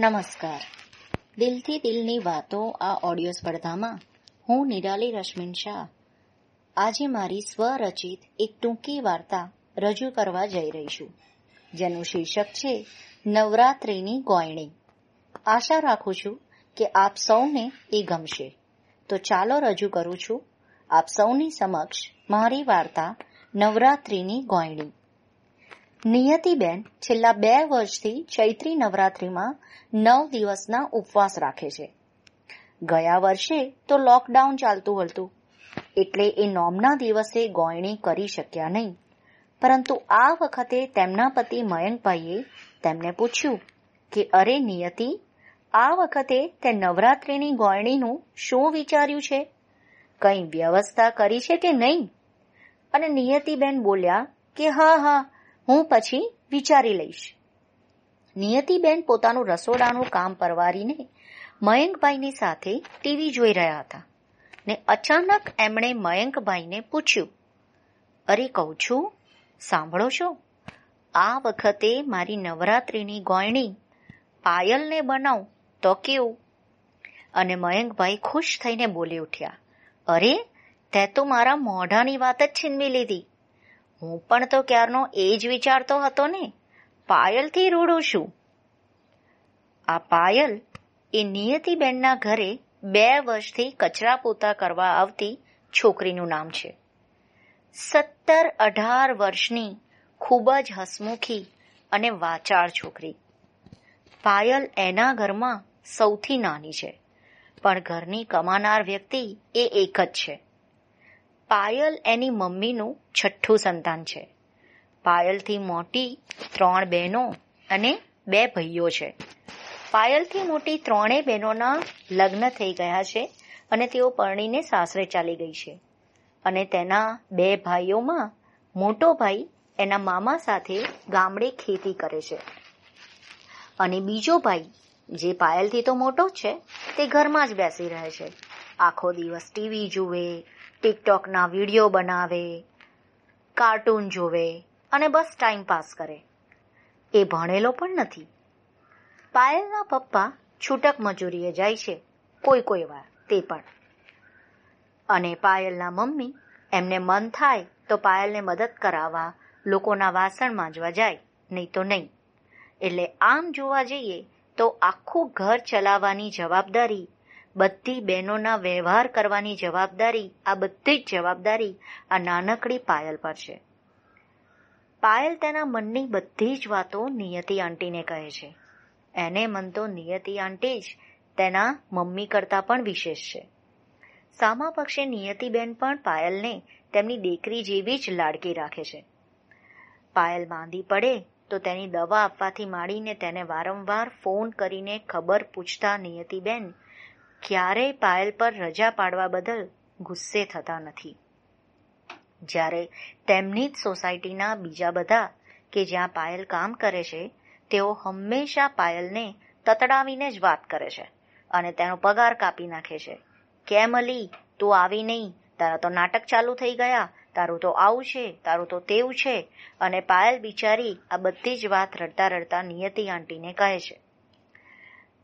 નમસ્કાર. દિલથી દિલની વાતો આ ઓડિયો સ્પર્ધામાં. હું નિરાલી રશ્મિન શાહ. આજે મારી સ્વરચિત, એક ટૂંકી વાર્તા રજૂ કરવા જઈ રહી છું, જેનું શીર્ષક છે નવરાત્રિની ગોયણી. આશા રાખું છું કે આપ સૌને એ ગમશે. તો ચાલો રજૂ કરું છું. આપ સૌની સમક્ષ મારી વાર્તા નવરાત્રિની ગોયણી. નિયતિબેન છેલ્લા બે વર્ષથી ચૈત્રી નવરાત્રિમાં નવ દિવસના ઉપવાસ રાખે છે. ગયા વર્ષે તો લોકડાઉન ચાલતું હતું. એટલે એ નોમના દિવસે ગોયણી કરી શક્યા નહીં. પરંતુ આ વખતે તેમના પતિ મયંકભાઈએ તેમને પૂછ્યું કે, અરે નિયતિ, આ વખતે તે નવરાત્રિની ગોયણીનું શું વિચાર્યું છે? કંઈ વ્યવસ્થા કરી છે કે નહીં? અને નિયતિબેન બોલ્યા કે, હા હા હું પછી વિચારી લઈશ. નિયતિબેન પોતાનું રસોડાનું કામ પરવારીને મયંકભાઈની સાથે ટીવી જોઈ રહ્યા હતા ને અચાનક એમણે મયંકભાઈને પૂછ્યું, અરે કહું છું, સાંભળો છો? આ વખતે મારી નવરાત્રિની ગોયણી પાયલને બનાવ તો કેવું? અને મયંકભાઈ ખુશ થઈને બોલી ઉઠ્યા, અરે, તે તો મારા મોઢાની વાત જ છીનવી લીધી. હું પણ તો ક્યારનો એ જ વિચારતો હતો ને? પાયલથી રૂડું છું આ પાયલ એ નિયતિબેનના ઘરે બે વર્ષથી કચરા પોતા કરવા આવતી છોકરીનું નામ છે. સત્તર અઢાર વર્ષની ખૂબ જ હસમુખી અને વાચાળ છોકરી. પાયલ એના ઘરમાં સૌથી નાની છે, પણ ઘરની કમાનાર વ્યક્તિ એ એક જ છે. પાયલ એની મમ્મીનું છઠ્ઠું સંતાન છે. પાયલથી મોટી ત્રણ બહેનો અને બે ભાઈઓ છે. પાયલથી મોટી ત્રણેય બહેનોના લગ્ન થઈ ગયા છે અને તેઓ પરણીને સાસરે ચાલી ગઈ છે. અને તેના બે ભાઈઓમાં મોટો ભાઈ એના મામા સાથે ગામડે ખેતી કરે છે. અને બીજો ભાઈ, જે પાયલથી તો મોટો છે, તે ઘરમાં જ બેસી રહે છે. આખો દિવસ ટીવી જુએ ટિકટોકના વીડિયો બનાવે, કાર્ટૂન જોવે અને બસ ટાઈમ પાસ કરે. એ ભણેલો પણ નથી. પાયલના પપ્પા છૂટક મજૂરીએ જાય છે કોઈ કોઈ વાર, તે પણ. અને પાયલના મમ્મી એમને મન થાય તો પાયલને મદદ કરાવવા લોકોના વાસણ માંજવા જાય, નહીં તો નહીં. એટલે આમ જોવા જઈએ તો આખું ઘર ચલાવવાની જવાબદારી બધી બહેનોના વ્યવહાર કરવાની જવાબદારી, આ બધી જ જવાબદારી આ નાનકડી પાયલ પર છે. પાયલ તેના મનની બધી જ વાતો નિયતિ આંટીને કહે છે. એને મન તો નિયતિ આંટી જ, તેના મમ્મી કરતાં પણ વિશેષ છે. સામા પક્ષે નિયતિબેન પણ પાયલને તેમની દીકરી જેવી જ લાડકી રાખે છે. પાયલ માંદી પડે તો તેની દવા આપવાથી માંડીને તેને વારંવાર ફોન કરીને ખબર પૂછતા નિયતિબેન ક્યારેય પાયલ પર રજા પાડવા બદલ ગુસ્સે થતા નથી. જ્યારે તેમની જ સોસાયટીના બીજા બધા કે જ્યાં પાયલ કામ કરે છે, તેઓ હંમેશા પાયલને તતડાવીને જ વાત કરે છે અને તેનો પગાર કાપી નાખે છે. કેમ અલી? તું આવી નહીં. તારા તો નાટક ચાલુ થઈ ગયા. તારું તો આવું છે. તારું તો તેવું છે. અને પાયલ બિચારી આ બધી જ વાત રડતા રડતા નિયતિ આંટીને કહે છે.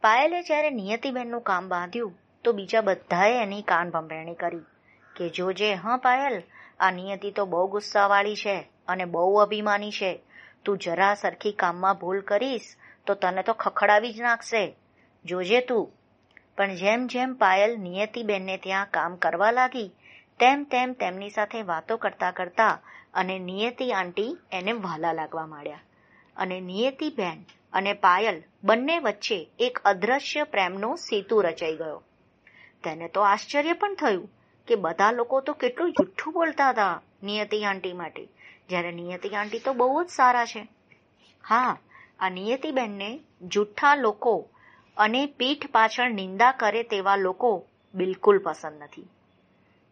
પાયલે જ્યારે નિયતિબેનનું કામ બાંધ્યું, તો બીજા બધાએ એની કાન ભંભેરણી કરી કે જોજે હા પાયલ, આ નિયતિ તો બહુ ગુસ્સાવાળી છે અને બહુ અભિમાની છે. તું જરા સરખી કામમાં ભૂલ કરીશ, તો તને તો ખખડાવી જ નાખશે. જોજે તું. પણ જેમ જેમ પાયલ નિયતિબેનને ત્યાં કામ કરવા લાગી, તેમ તેમ તેમની સાથે વાતો કરતા કરતા અને નિયતિ આંટી એને વહાલા લાગવા માંડ્યા. અને નિયતિબેન અને પાયલ બંને વચ્ચે એક અદ્રશ્ય પ્રેમનો સેતુ રચાઈ ગયો. તેને તો આશ્ચર્ય પણ થયું કે બધા લોકો તો કેટલું જુઠ્ઠું બોલતા હતા નિયતિ આંટી માટે. જ્યારે નિયતિ આંટી તો બહુ જ સારા છે. હા, આ નિયતિબેનને જુઠ્ઠા લોકો અને પીઠ પાછળ નિંદા કરે તેવા લોકો બિલકુલ પસંદ નથી.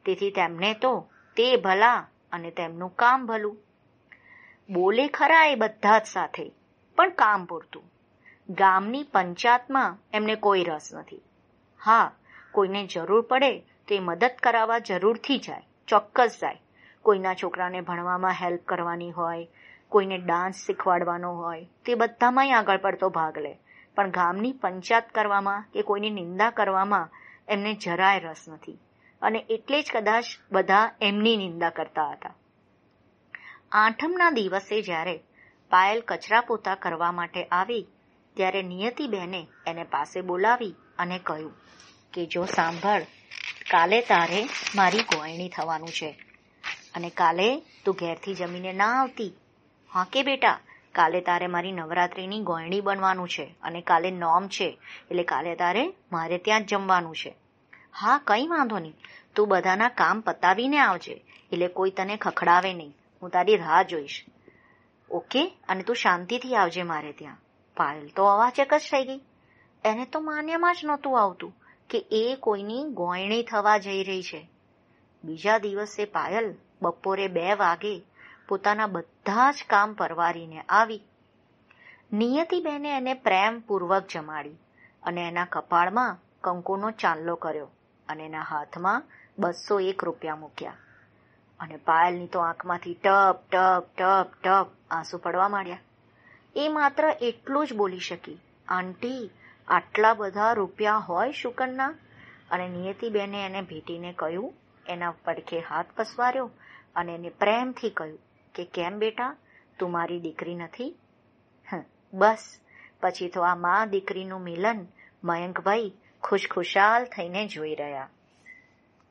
તેથી તેમને તો તે ભલા અને તેમનું કામ ભલું. બોલે ખરા એ બધા જ સાથે. પણ કામ પૂરતું. ગામની પંચાયતમાં એમને કોઈ રસ નથી. હા, કોઈને જરૂર પડે તો એ મદદ કરાવવા જરૂરથી જાય, ચોક્કસ જાય. કોઈના છોકરાને ભણવામાં હેલ્પ કરવાની હોય, કોઈને ડાન્સ શીખવાડવાનો હોય, તે બધામાંય આગળ પડતો ભાગ લે. પણ ગામની પંચાયત કરવામાં કે કોઈની નિંદા કરવામાં એમને જરાય રસ નથી. અને એટલે જ કદાચ બધા એમની નિંદા કરતા હતા. આઠમના દિવસે જ્યારે પાયલ કચરા પોતા કરવા માટે આવી, ત્યારે નિયતિબેને એને પાસે બોલાવી અને કહ્યું કે, જો સાંભળ, કાલે તારે મારી ગોયણી થવાનું છે અને કાલે તું ઘેરથી જમીને ના આવતી. હા કે બેટા, કાલે તારે મારી નવરાત્રિની ગોયણી બનવાનું છે અને કાલે નોમ છે, એટલે કાલે તારે મારે ત્યાં જ જમવાનું છે. હા, કંઈ વાંધો નહીં. તું બધાના કામ પતાવીને આવજે, એટલે કોઈ તને ખખડાવે નહીં. હું તારી રાહ જોઈશ. ઓકે? અને તું શાંતિથી આવજે મારે ત્યાં. પાયલ તો અવાચક જ થઈ ગઈ. એને તો માન્યમાં જ નહોતું આવતું કે એ કોઈની ગોયણી થવા જઈ રહી છે. બીજા દિવસે પાયલ બપોરે બે વાગે પોતાના બધા જ કામ પરવારીને આવી. નિયતિબેને એને પ્રેમપૂર્વક જમાડી અને એના કપાળમાં કંકુનો ચાંદલો કર્યો અને એના હાથમાં બસો એક રૂપિયા મૂક્યા. અને પાયલની તો આંખમાંથી ટપ ટપ ટપ ટપ આંસુ પડવા માંડ્યા. એ માત્ર એટલું જ બોલી શકી. આંટી, આટલા બધા રૂપિયા હોય શુકનના? અને નિયતિબેને એને ભેટીને કહ્યું, એના પડખે હાથ પસવાર્યો અને એને પ્રેમથી કહ્યું કે, કેમ બેટા, તું મારી દીકરી નથી? બસ. પછી તો આ મા દીકરીનું મિલન મયંકભાઈ ખુશખુશાલ થઈને જોઈ રહ્યા.